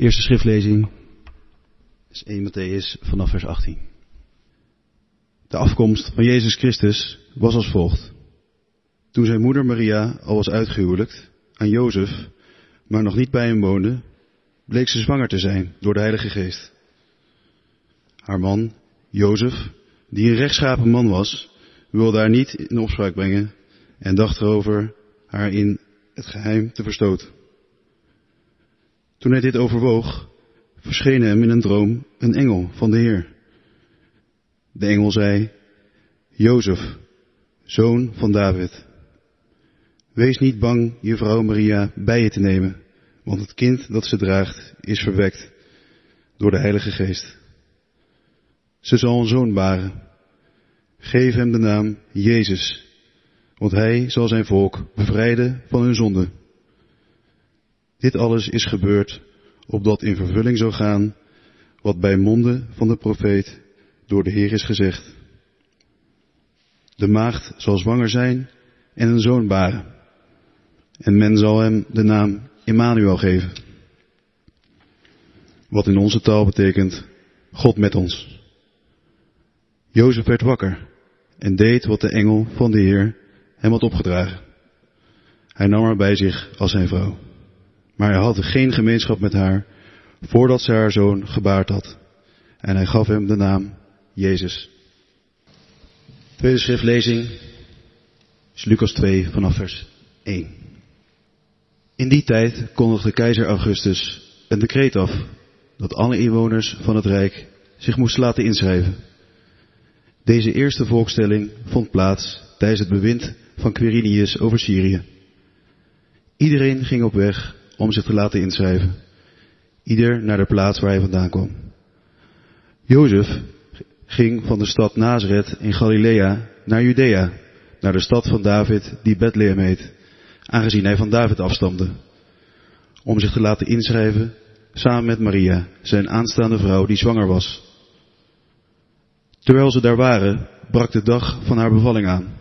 Eerste schriftlezing is 1 Matthäus vanaf vers 18. De afkomst van Jezus Christus was als volgt. Toen zijn moeder Maria al was uitgehuwelijkt aan Jozef, maar nog niet bij hem woonde, bleek ze zwanger te zijn door de Heilige Geest. Haar man, Jozef, die een rechtschapen man was, wilde haar niet in opspraak brengen en dacht erover haar in het geheim te verstoten. Toen hij dit overwoog, verscheen hem in een droom een engel van de Heer. De engel zei, Jozef, zoon van David, wees niet bang je vrouw Maria bij je te nemen, want het kind dat ze draagt is verwekt door de Heilige Geest. Ze zal een zoon baren. Geef hem de naam Jezus, want hij zal zijn volk bevrijden van hun zonde. Dit alles is gebeurd opdat in vervulling zou gaan wat bij monden van de profeet door de Heer is gezegd. De maagd zal zwanger zijn en een zoon baren. En men zal hem de naam Emmanuel geven. Wat in onze taal betekent God met ons. Jozef werd wakker en deed wat de engel van de Heer hem had opgedragen. Hij nam haar bij zich als zijn vrouw. Maar hij had geen gemeenschap met haar voordat ze haar zoon gebaard had. En hij gaf hem de naam Jezus. Tweede schriftlezing is Lucas 2 vanaf vers 1. In die tijd kondigde keizer Augustus een decreet af dat alle inwoners van het Rijk zich moesten laten inschrijven. Deze eerste volkstelling vond plaats tijdens het bewind van Quirinius over Syrië. Iedereen ging op weg om zich te laten inschrijven. Ieder naar de plaats waar hij vandaan kwam. Jozef ging van de stad Nazareth in Galilea naar Judea, naar de stad van David die Bethlehem heet, aangezien hij van David afstamde, om zich te laten inschrijven samen met Maria, zijn aanstaande vrouw die zwanger was. Terwijl ze daar waren, brak de dag van haar bevalling aan.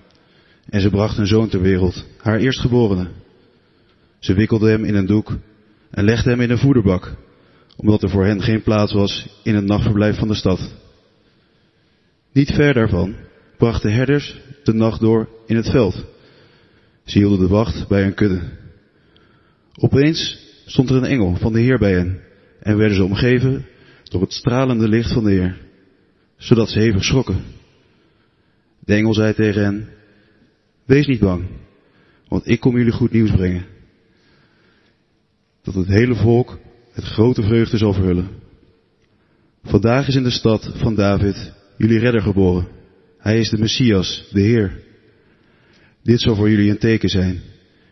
En ze bracht een zoon ter wereld, haar eerstgeborene. Ze wikkelde hem in een doek en legde hem in een voederbak, omdat er voor hen geen plaats was in het nachtverblijf van de stad. Niet ver daarvan brachten herders de nacht door in het veld. Ze hielden de wacht bij een kudde. Opeens stond er een engel van de Heer bij hen en werden ze omgeven door het stralende licht van de Heer, zodat ze hevig schrokken. De engel zei tegen hen, wees niet bang, want ik kom jullie goed nieuws brengen dat het hele volk het grote vreugde zal verhullen. Vandaag is in de stad van David jullie redder geboren. Hij is de Messias, de Heer. Dit zal voor jullie een teken zijn.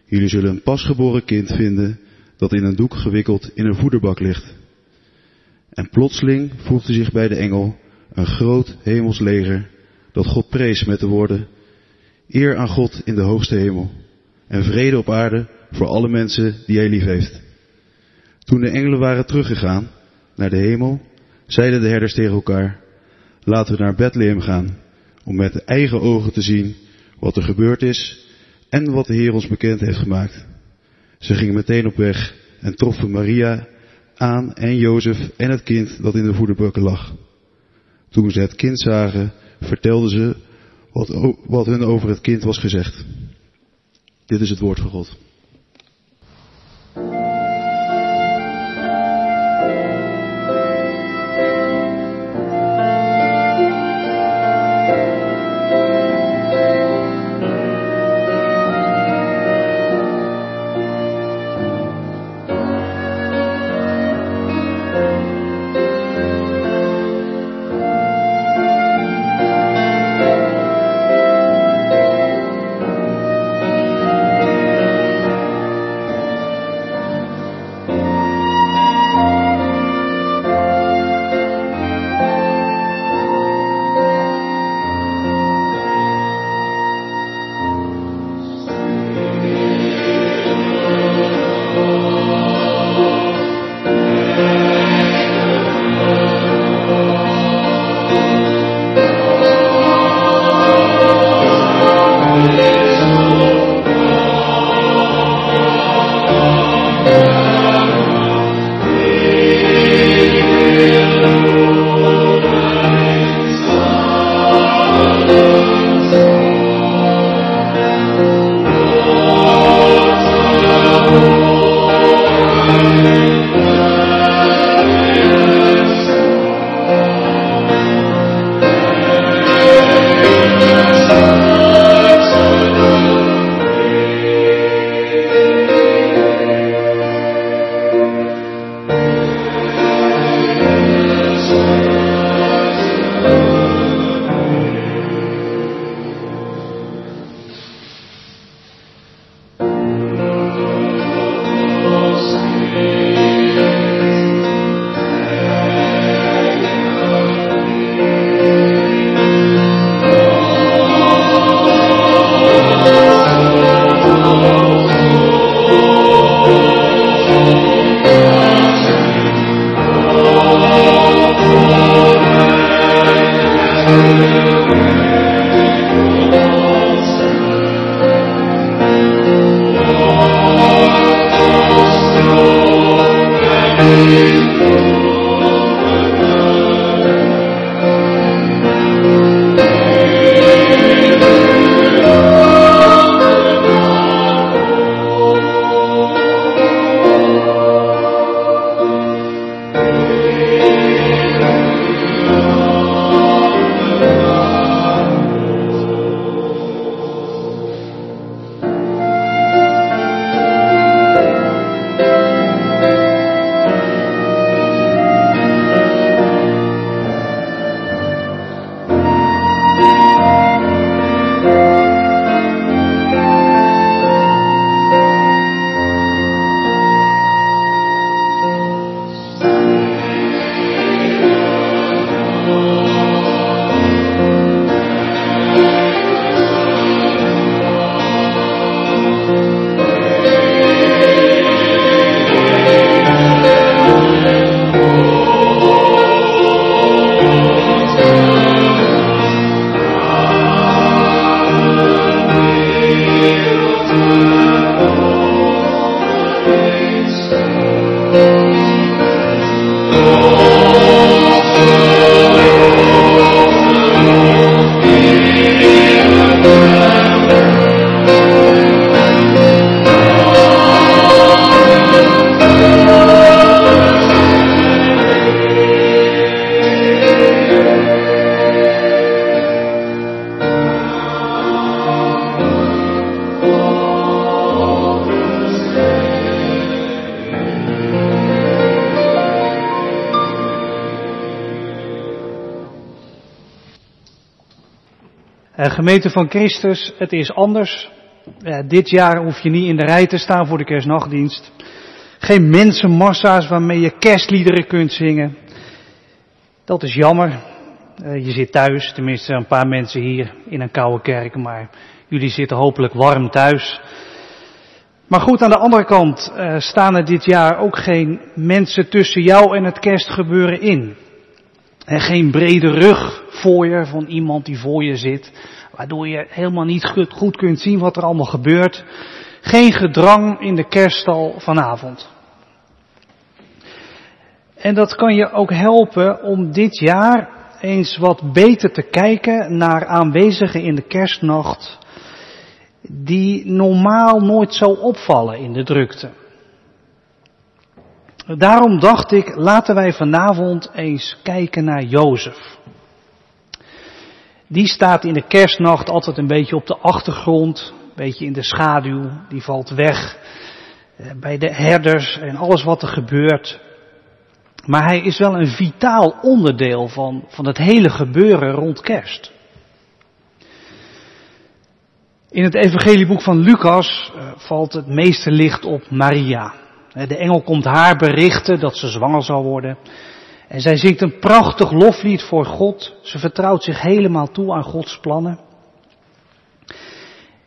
Jullie zullen een pasgeboren kind vinden dat in een doek gewikkeld in een voederbak ligt. En plotseling voegde zich bij de engel een groot hemels leger dat God prees met de woorden, eer aan God in de hoogste hemel en vrede op aarde voor alle mensen die hij lief heeft. Toen de engelen waren teruggegaan naar de hemel, zeiden de herders tegen elkaar, laten we naar Bethlehem gaan, om met de eigen ogen te zien wat er gebeurd is en wat de Heer ons bekend heeft gemaakt. Ze gingen meteen op weg en troffen Maria aan en Jozef en het kind dat in de voederbukken lag. Toen ze het kind zagen, vertelden ze wat, wat hun over het kind was gezegd. Dit is het woord van God. Gemeente van Christus, het is anders. dit jaar hoef je niet in de rij te staan voor de kerstnachtdienst. Geen mensenmassa's waarmee je kerstliederen kunt zingen. Dat is jammer. Eh, je zit thuis, tenminste een paar mensen hier in een koude kerk, maar jullie zitten hopelijk warm thuis. Maar goed, aan de andere kant uh, staan er dit jaar ook geen mensen tussen jou en het kerstgebeuren in. En geen brede rug voor je van iemand die voor je zit. Waardoor je helemaal niet goed, kunt zien wat er allemaal gebeurt. Geen gedrang in de kerststal vanavond. En dat kan je ook helpen om dit jaar eens wat beter te kijken naar aanwezigen in de kerstnacht die normaal nooit zo opvallen in de drukte. Daarom dacht ik, laten wij vanavond eens kijken naar Jozef die staat in de kerstnacht altijd een beetje op de achtergrond, een beetje in de schaduw, die valt weg eh, bij de herders en alles wat er gebeurt. Maar hij is wel een vitaal onderdeel van, van het hele gebeuren rond kerst. In het evangelieboek van Lucas eh, valt het meeste licht op Maria. De engel komt haar berichten dat ze zwanger zal worden. En zij zingt een prachtig loflied voor God. Ze vertrouwt zich helemaal toe aan Gods plannen.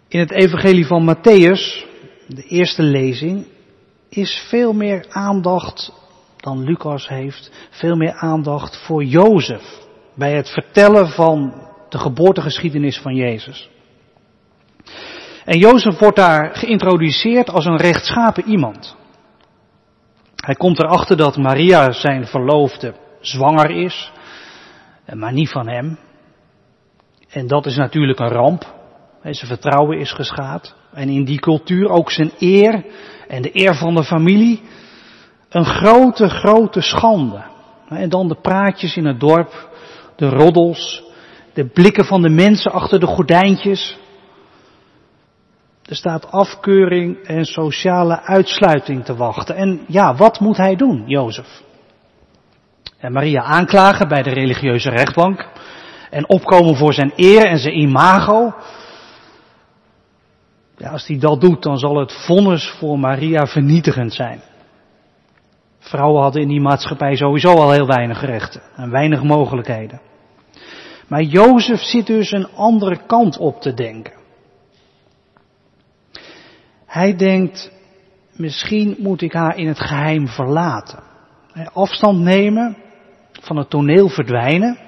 In het evangelie van Matthäus, de eerste lezing, is veel meer aandacht dan Lucas heeft, veel meer aandacht voor Jozef bij het vertellen van de geboortegeschiedenis van Jezus. En Jozef wordt daar geïntroduceerd als een rechtschapen iemand. Hij komt erachter dat Maria, zijn verloofde, zwanger is, maar niet van hem. En dat is natuurlijk een ramp. Zijn vertrouwen is geschaad. En in die cultuur ook zijn eer en de eer van de familie. Een grote, grote schande. En dan de praatjes in het dorp, de roddels, de blikken van de mensen achter de gordijntjes. Er staat afkeuring en sociale uitsluiting te wachten. En ja, wat moet hij doen, Jozef? En Maria aanklagen bij de religieuze rechtbank. En opkomen voor zijn eer en zijn imago. Ja, als hij dat doet, dan zal het vonnis voor Maria vernietigend zijn. Vrouwen hadden in die maatschappij sowieso al heel weinig rechten en weinig mogelijkheden. Maar Jozef zit dus een andere kant op te denken. Hij denkt, misschien moet ik haar in het geheim verlaten. Afstand nemen, van het toneel verdwijnen.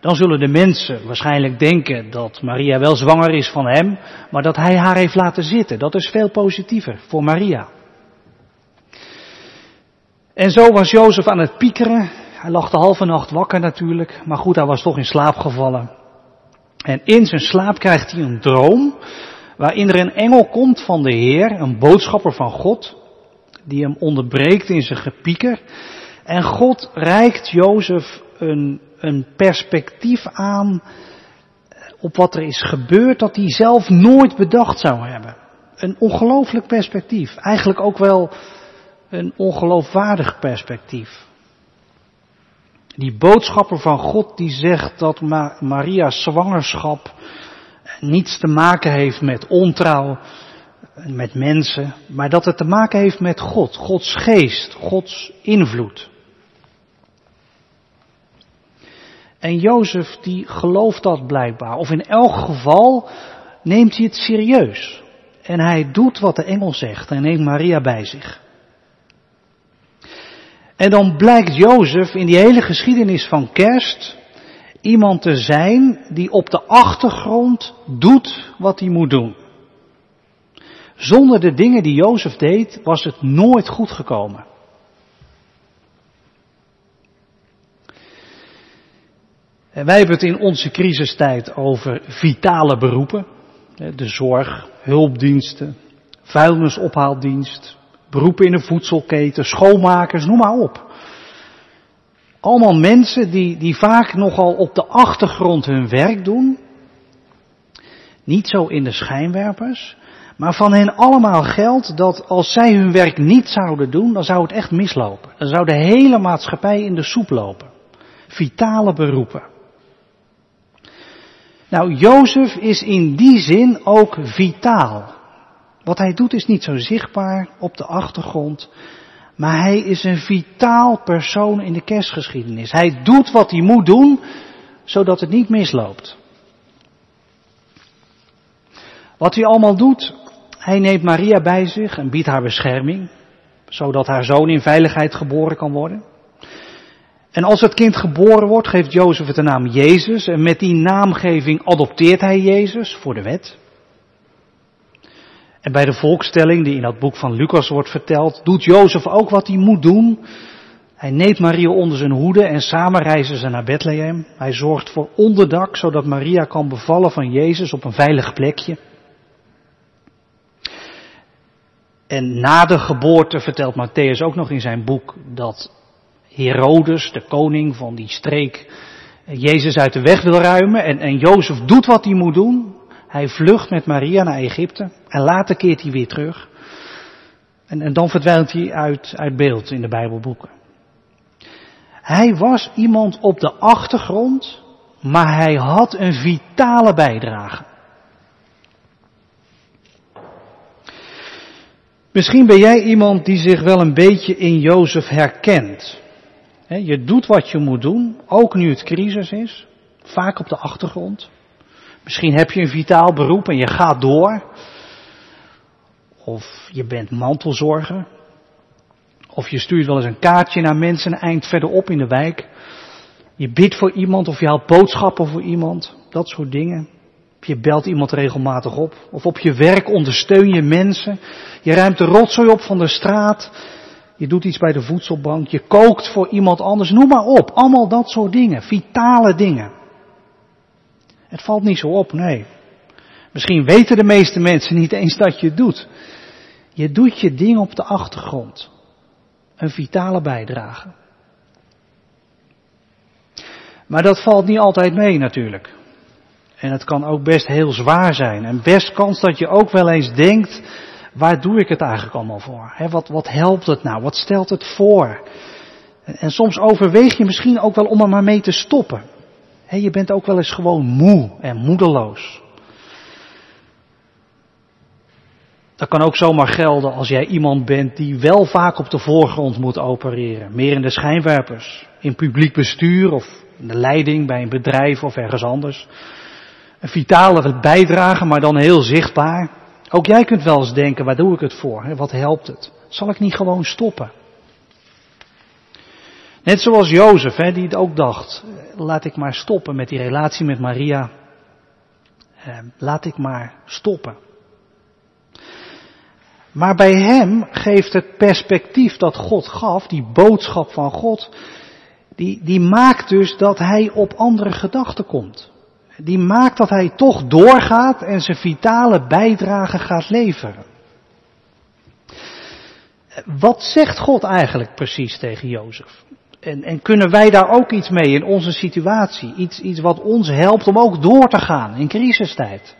Dan zullen de mensen waarschijnlijk denken dat Maria wel zwanger is van hem, maar dat hij haar heeft laten zitten. Dat is veel positiever voor Maria. En zo was Jozef aan het piekeren. Hij lag de halve nacht wakker natuurlijk, maar goed, hij was toch in slaap gevallen. En in zijn slaap krijgt hij een droom waarin er een engel komt van de Heer, een boodschapper van God, die hem onderbreekt in zijn gepieker. En God reikt Jozef een, een perspectief aan op wat er is gebeurd dat hij zelf nooit bedacht zou hebben. Een ongelooflijk perspectief. Eigenlijk ook wel een ongeloofwaardig perspectief. Die boodschapper van God die zegt dat Maria's zwangerschap niets te maken heeft met ontrouw, met mensen, maar dat het te maken heeft met God, Gods geest, Gods invloed. En Jozef die gelooft dat blijkbaar, of in elk geval neemt hij het serieus. En hij doet wat de engel zegt en neemt Maria bij zich. En dan blijkt Jozef in die hele geschiedenis van kerst iemand te zijn die op de achtergrond doet wat hij moet doen. Zonder de dingen die Jozef deed was het nooit goed gekomen. En wij hebben het in onze crisistijd over vitale beroepen. De zorg, hulpdiensten, vuilnisophaaldienst, beroepen in de voedselketen, schoonmakers, noem maar op. Allemaal mensen die, die vaak nogal op de achtergrond hun werk doen. Niet zo in de schijnwerpers. Maar van hen allemaal geldt dat als zij hun werk niet zouden doen, dan zou het echt mislopen. Dan zou de hele maatschappij in de soep lopen. Vitale beroepen. Nou, Jozef is in die zin ook vitaal. Wat hij doet is niet zo zichtbaar op de achtergrond, maar hij is een vitaal persoon in de kerstgeschiedenis. Hij doet wat hij moet doen, zodat het niet misloopt. Wat hij allemaal doet, hij neemt Maria bij zich en biedt haar bescherming, zodat haar zoon in veiligheid geboren kan worden. En als het kind geboren wordt, geeft Jozef het de naam Jezus en met die naamgeving adopteert hij Jezus voor de wet. En bij de volkstelling die in dat boek van Lucas wordt verteld, doet Jozef ook wat hij moet doen. Hij neemt Maria onder zijn hoede en samen reizen ze naar Bethlehem. Hij zorgt voor onderdak, zodat Maria kan bevallen van Jezus op een veilig plekje. En na de geboorte vertelt Matthäus ook nog in zijn boek dat Herodes, de koning van die streek, Jezus uit de weg wil ruimen. En, en Jozef doet wat hij moet doen. Hij vlucht met Maria naar Egypte en later keert hij weer terug. En, en dan verdwijnt hij uit, uit beeld in de Bijbelboeken. Hij was iemand op de achtergrond, maar hij had een vitale bijdrage. Misschien ben jij iemand die zich wel een beetje in Jozef herkent. Je doet wat je moet doen, ook nu het crisis is, vaak op de achtergrond. Misschien heb je een vitaal beroep en je gaat door. Of je bent mantelzorger. Of je stuurt wel eens een kaartje naar mensen een eind verderop in de wijk. Je bidt voor iemand of je haalt boodschappen voor iemand. Dat soort dingen. Je belt iemand regelmatig op. Of op je werk ondersteun je mensen. Je ruimt de rotzooi op van de straat. Je doet iets bij de voedselbank. Je kookt voor iemand anders. Noem maar op. Allemaal dat soort dingen. Vitale dingen. Het valt niet zo op, nee. Misschien weten de meeste mensen niet eens dat je het doet. Je doet je ding op de achtergrond. Een vitale bijdrage. Maar dat valt niet altijd mee natuurlijk. En het kan ook best heel zwaar zijn. En best kans dat je ook wel eens denkt, waar doe ik het eigenlijk allemaal voor? wat, wat helpt het nou? Wat stelt het voor? En soms overweeg je misschien ook wel om er maar mee te stoppen. Je bent ook wel eens gewoon moe en moedeloos. Dat kan ook zomaar gelden als jij iemand bent die wel vaak op de voorgrond moet opereren. Meer in de schijnwerpers, in publiek bestuur of in de leiding bij een bedrijf of ergens anders. Een vitale bijdrage, maar dan heel zichtbaar. Ook jij kunt wel eens denken, waar doe ik het voor? Wat helpt het? Zal ik niet gewoon stoppen? Net zoals Jozef, die het ook dacht, laat ik maar stoppen met die relatie met Maria. Laat ik maar stoppen. Maar bij hem geeft het perspectief dat God gaf, die boodschap van God, die, die maakt dus dat hij op andere gedachten komt. Die maakt dat hij toch doorgaat en zijn vitale bijdrage gaat leveren. Wat zegt God eigenlijk precies tegen Jozef? En, en, kunnen wij daar ook iets mee in onze situatie? Iets, iets wat ons helpt om ook door te gaan in crisistijd.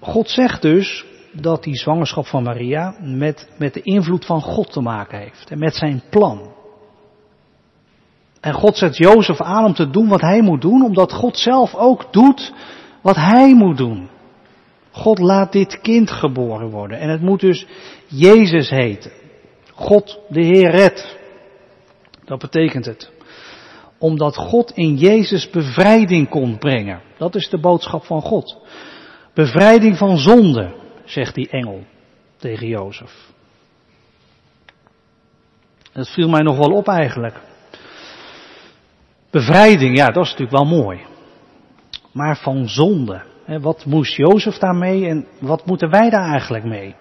God zegt dus dat die zwangerschap van Maria met, met de invloed van God te maken heeft en met zijn plan. En God zet Jozef aan om te doen wat hij moet doen, omdat God zelf ook doet wat hij moet doen. God laat dit kind geboren worden en het moet dus Jezus heten. God de Heer redt. Dat betekent het. Omdat God in Jezus bevrijding kon brengen. Dat is de boodschap van God. Bevrijding van zonde, zegt die engel tegen Jozef. Dat viel mij nog wel op eigenlijk. Bevrijding, ja, dat is natuurlijk wel mooi. Maar van zonde. Wat moest Jozef daarmee en wat moeten wij daar eigenlijk mee?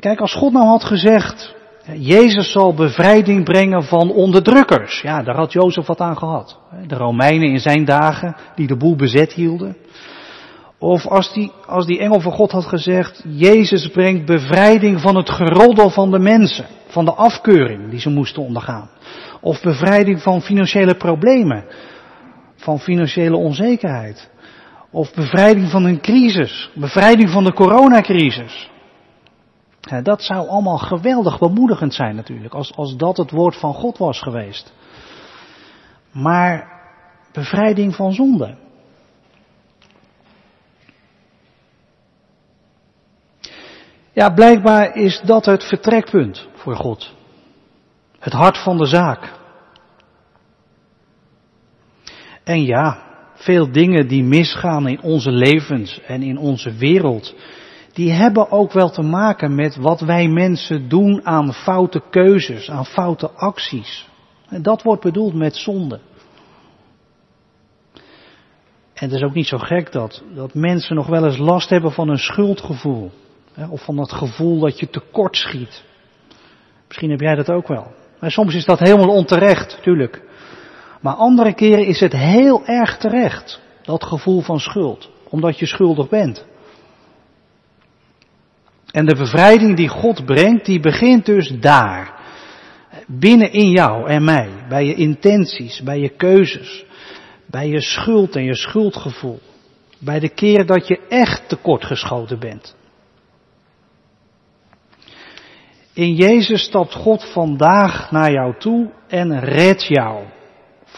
Kijk, als God nou had gezegd, Jezus zal bevrijding brengen van onderdrukkers. Ja, daar had Jozef wat aan gehad. De Romeinen in zijn dagen die de boel bezet hielden. Of als die, als die engel van God had gezegd, Jezus brengt bevrijding van het geroddel van de mensen, van de afkeuring die ze moesten ondergaan. Of bevrijding van financiële problemen, van financiële onzekerheid. Of bevrijding van een crisis, bevrijding van de coronacrisis. Dat zou allemaal geweldig bemoedigend zijn natuurlijk, als, als dat het woord van God was geweest. Maar bevrijding van zonde. Ja, blijkbaar is dat het vertrekpunt voor God. Het hart van de zaak. En ja, veel dingen die misgaan in onze levens en in onze wereld, die hebben ook wel te maken met wat wij mensen doen aan foute keuzes, aan foute acties. En dat wordt bedoeld met zonde. En het is ook niet zo gek dat, dat mensen nog wel eens last hebben van een schuldgevoel. Of van dat gevoel dat je tekort schiet. Misschien heb jij dat ook wel. Maar soms is dat helemaal onterecht, tuurlijk. Maar andere keren is het heel erg terecht, dat gevoel van schuld. Omdat je schuldig bent. En de bevrijding die God brengt, die begint dus daar. Binnen in jou en mij. Bij je intenties, bij je keuzes. Bij je schuld en je schuldgevoel. Bij de keer dat je echt tekortgeschoten bent. In Jezus stapt God vandaag naar jou toe en redt jou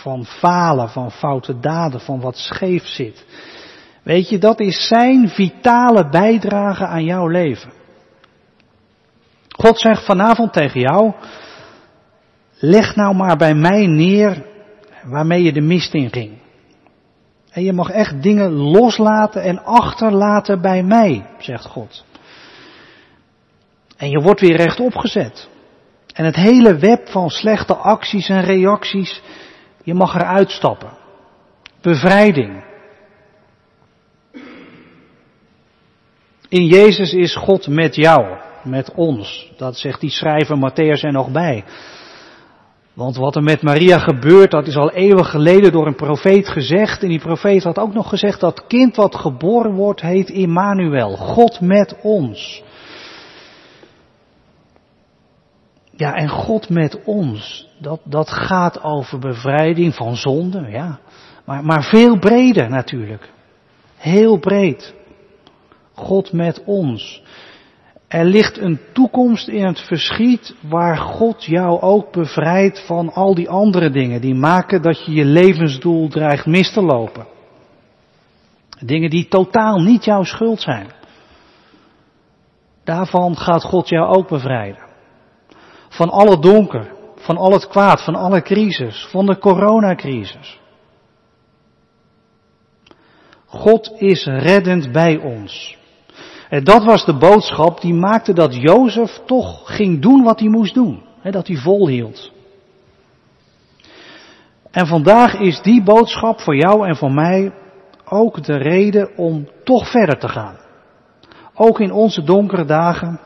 van falen, van foute daden, van wat scheef zit. Weet je, dat is zijn vitale bijdrage aan jouw leven. God zegt vanavond tegen jou, leg nou maar bij mij neer waarmee je de mist in ging. En je mag echt dingen loslaten en achterlaten bij mij, zegt God. En je wordt weer rechtop gezet. En het hele web van slechte acties en reacties, je mag eruit stappen. Bevrijding. In Jezus is God met jou, met ons. Dat zegt die schrijver Matthäus er nog bij. Want wat er met Maria gebeurt, dat is al eeuwen geleden door een profeet gezegd. En die profeet had ook nog gezegd dat kind wat geboren wordt heet Immanuel, God met ons. Ja, en God met ons, dat, dat gaat over bevrijding van zonde, ja. Maar, maar veel breder natuurlijk. Heel breed. God met ons. Er ligt een toekomst in het verschiet waar God jou ook bevrijdt van al die andere dingen die maken dat je je levensdoel dreigt mis te lopen. Dingen die totaal niet jouw schuld zijn. Daarvan gaat God jou ook bevrijden. Van al het donker, van al het kwaad, van alle crisis, van de coronacrisis. God is reddend bij ons. En dat was de boodschap die maakte dat Jozef toch ging doen wat hij moest doen. Dat hij volhield. En vandaag is die boodschap voor jou en voor mij ook de reden om toch verder te gaan. Ook in onze donkere dagen,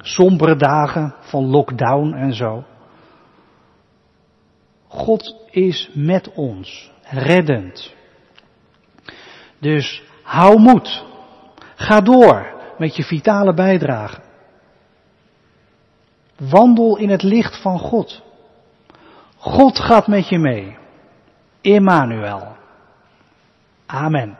sombere dagen van lockdown en zo. God is met ons, reddend. Dus hou moed. Ga door met je vitale bijdrage. Wandel in het licht van God. God gaat met je mee. Immanuel. Amen.